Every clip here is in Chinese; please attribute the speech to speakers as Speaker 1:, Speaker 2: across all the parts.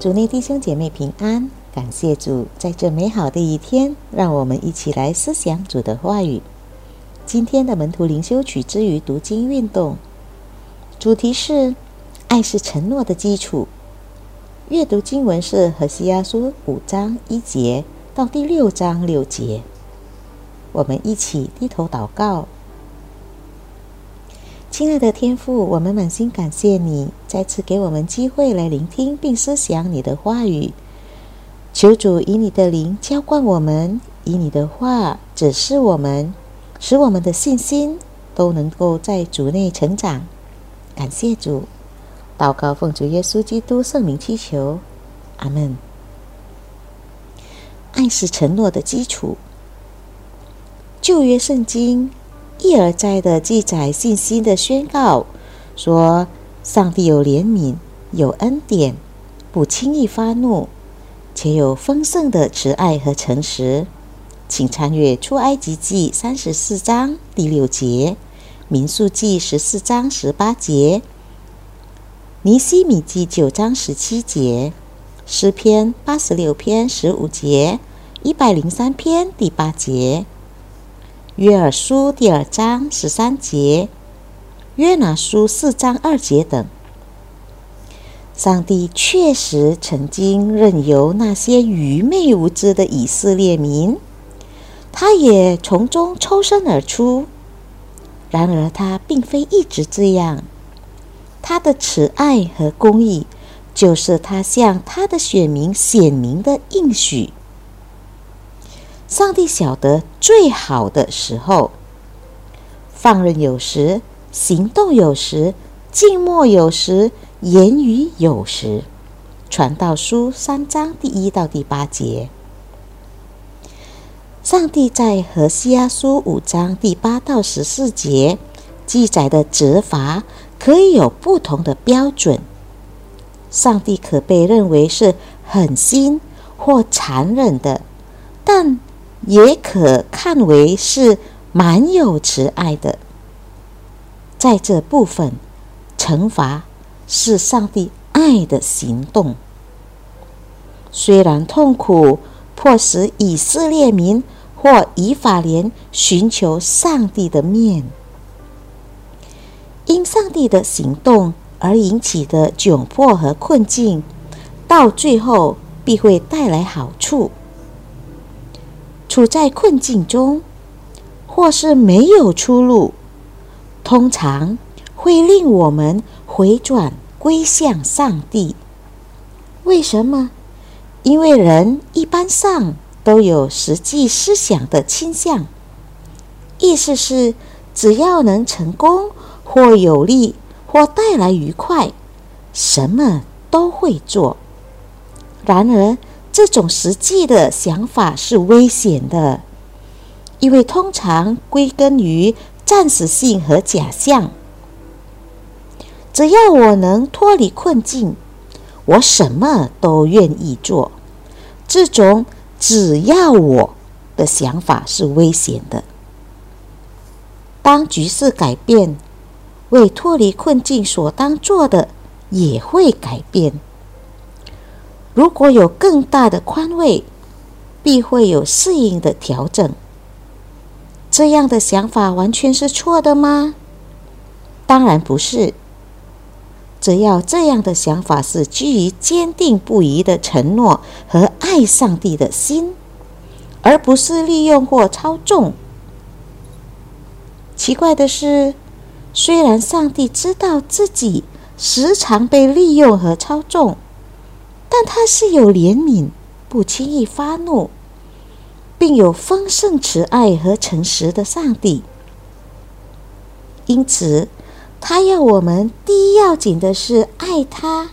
Speaker 1: 主内弟兄姐妹平安，感谢主，在这美好的一天，让我们一起来思想主的话语。今天的门徒灵修曲之于读经运动，主题是“爱是承诺的基础”。阅读经文是《何西阿书》五章一节到第六章六节。我们一起低头祷告。亲爱的天父，我们满心感谢你再次给我们机会来聆听并思想你的话语。求主以你的灵浇灌我们，以你的话指示我们，使我们的信心都能够在主内成长。感谢主，祷告奉主耶稣基督圣名祈求，阿门。爱是承诺的基础。旧约圣经。一而再的记载信心的宣告，说上帝有怜悯，有恩典，不轻易发怒，且有丰盛的慈爱和诚实。请参阅出埃及记三十四章第六节，民数记十四章十八节，尼西米记九章十七节，诗篇八十六篇十五节，一百零三篇第八节。约尔书第二章十三节，约拿书四章二节等，上帝确实曾经任由那些愚昧无知的以色列民，他也从中抽身而出。然而，他并非一直这样。他的慈爱和公义，就是他向他的选民显明的应许。上帝晓得最好的时候，放任有时，行动有时，静默有时，言语有时。传道书三章第一到第八节，上帝在何西阿书五章第八到十四节记载的责罚，可以有不同的标准。上帝可被认为是狠心或残忍的，但。也可看为是蛮有慈爱的，在这部分，惩罚是上帝爱的行动。虽然痛苦，迫使以色列民或以法莲寻求上帝的面，因上帝的行动而引起的窘迫和困境，到最后必会带来好处。处在困境中，或是没有出路，通常会令我们回转归向上帝。为什么？因为人一般上都有实际思想的倾向，意思是只要能成功或有利或带来愉快，什么都会做。然而，这种实际的想法是危险的，因为通常归根于暂时性和假象。只要我能脱离困境，我什么都愿意做。这种“只要我”的想法是危险的。当局势改变，为脱离困境所当做的也会改变。如果有更大的宽慰，必会有适应的调整。这样的想法完全是错的吗？当然不是。只要这样的想法是基于坚定不移的承诺和爱上帝的心，而不是利用或操纵。奇怪的是，虽然上帝知道自己时常被利用和操纵。但他是有怜悯，不轻易发怒，并有丰盛慈爱和诚实的上帝。因此，他要我们第一要紧的是爱他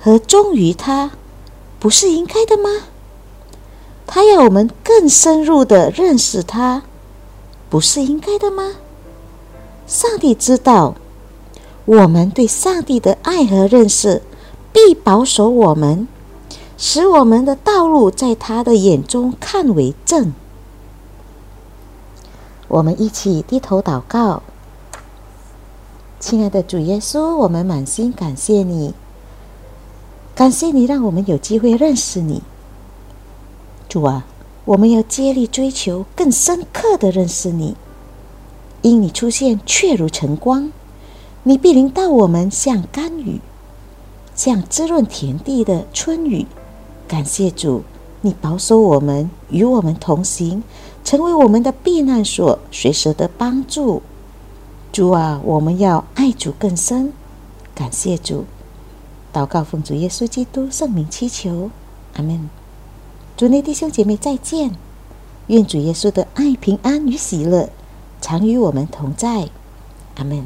Speaker 1: 和忠于他，不是应该的吗？他要我们更深入的认识他，不是应该的吗？上帝知道我们对上帝的爱和认识。必保守我们，使我们的道路在他的眼中看为正。我们一起低头祷告，亲爱的主耶稣，我们满心感谢你，感谢你让我们有机会认识你，主啊，我们要竭力追求更深刻的认识你。因你出现，确如晨光，你必临到我们，像甘雨，像滋润田地的春雨。感谢主，你保守我们，与我们同行，成为我们的避难所，随时的帮助。主啊，我们要爱主更深。感谢主。祷告奉主耶稣基督圣名祈求，阿门。主内弟兄姐妹再见，愿主耶稣的爱、平安与喜乐常与我们同在，阿门。